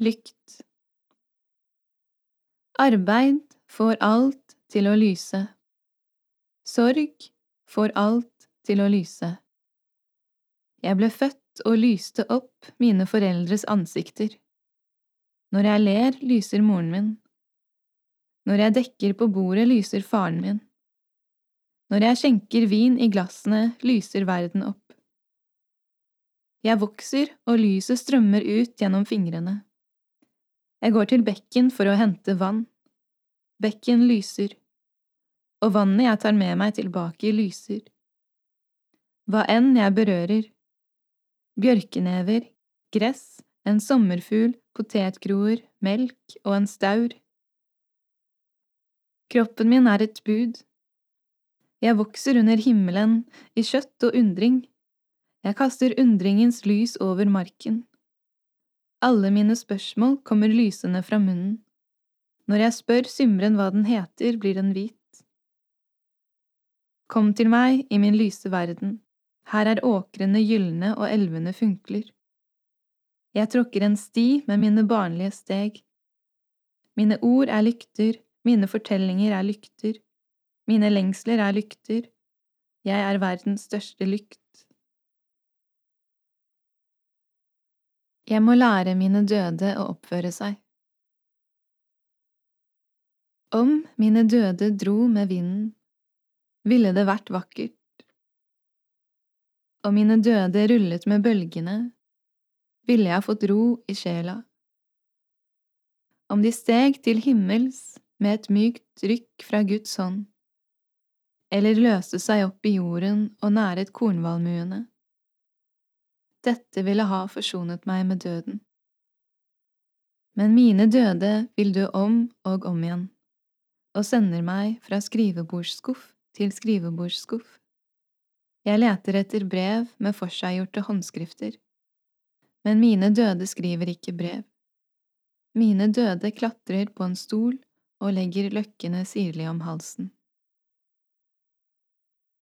Lykt Arbeid får alt til å lyse. Sorg får alt til å lyse. Jeg ble født og lyste opp mine foreldres ansikter. Når jeg ler, lyser moren min. Når jeg dekker på bordet, lyser faren min. Når jeg skjenker vin i glassene, lyser verden opp. Jeg vokser, og lyset strømmer ut gjennom fingrene. Jeg går til bekken for å hente vann. Bekken lyser, og vannet jeg tar med meg tilbake, lyser. Hva enn jeg berører, bjørkenever, gress, en sommerfugl, potetgroer, melk og en staur. Kroppen min er et bud. Jeg vokser under himmelen, i kjøtt og undring. Jeg kaster undringens lys over marken. Alle mine spørsmål kommer lysende fra munnen. Når jeg spør symren hva den heter, blir den hvit. Kom til meg i min lyse verden, her er åkrene gylne og elvene funkler. Jeg tråkker en sti med mine barnlige steg. Mine ord er lykter, mine fortellinger er lykter, mine lengsler er lykter, jeg er verdens største lykt. Jeg må lære mine døde å oppføre seg. Om mine døde dro med vinden, ville det vært vakkert. Om mine døde rullet med bølgene, ville jeg fått ro i sjela. Om de steg til himmels med et mykt rykk fra Guds hånd, eller løste seg opp i jorden og næret kornvalmuene dette ville ha forsonet meg med døden. Men mine døde vil dø om og om igjen, og sender meg fra skrivebordsskuff til skrivebordsskuff. Jeg leter etter brev med forseggjorte håndskrifter, men mine døde skriver ikke brev. Mine døde klatrer på en stol og legger løkkene sirlig om halsen.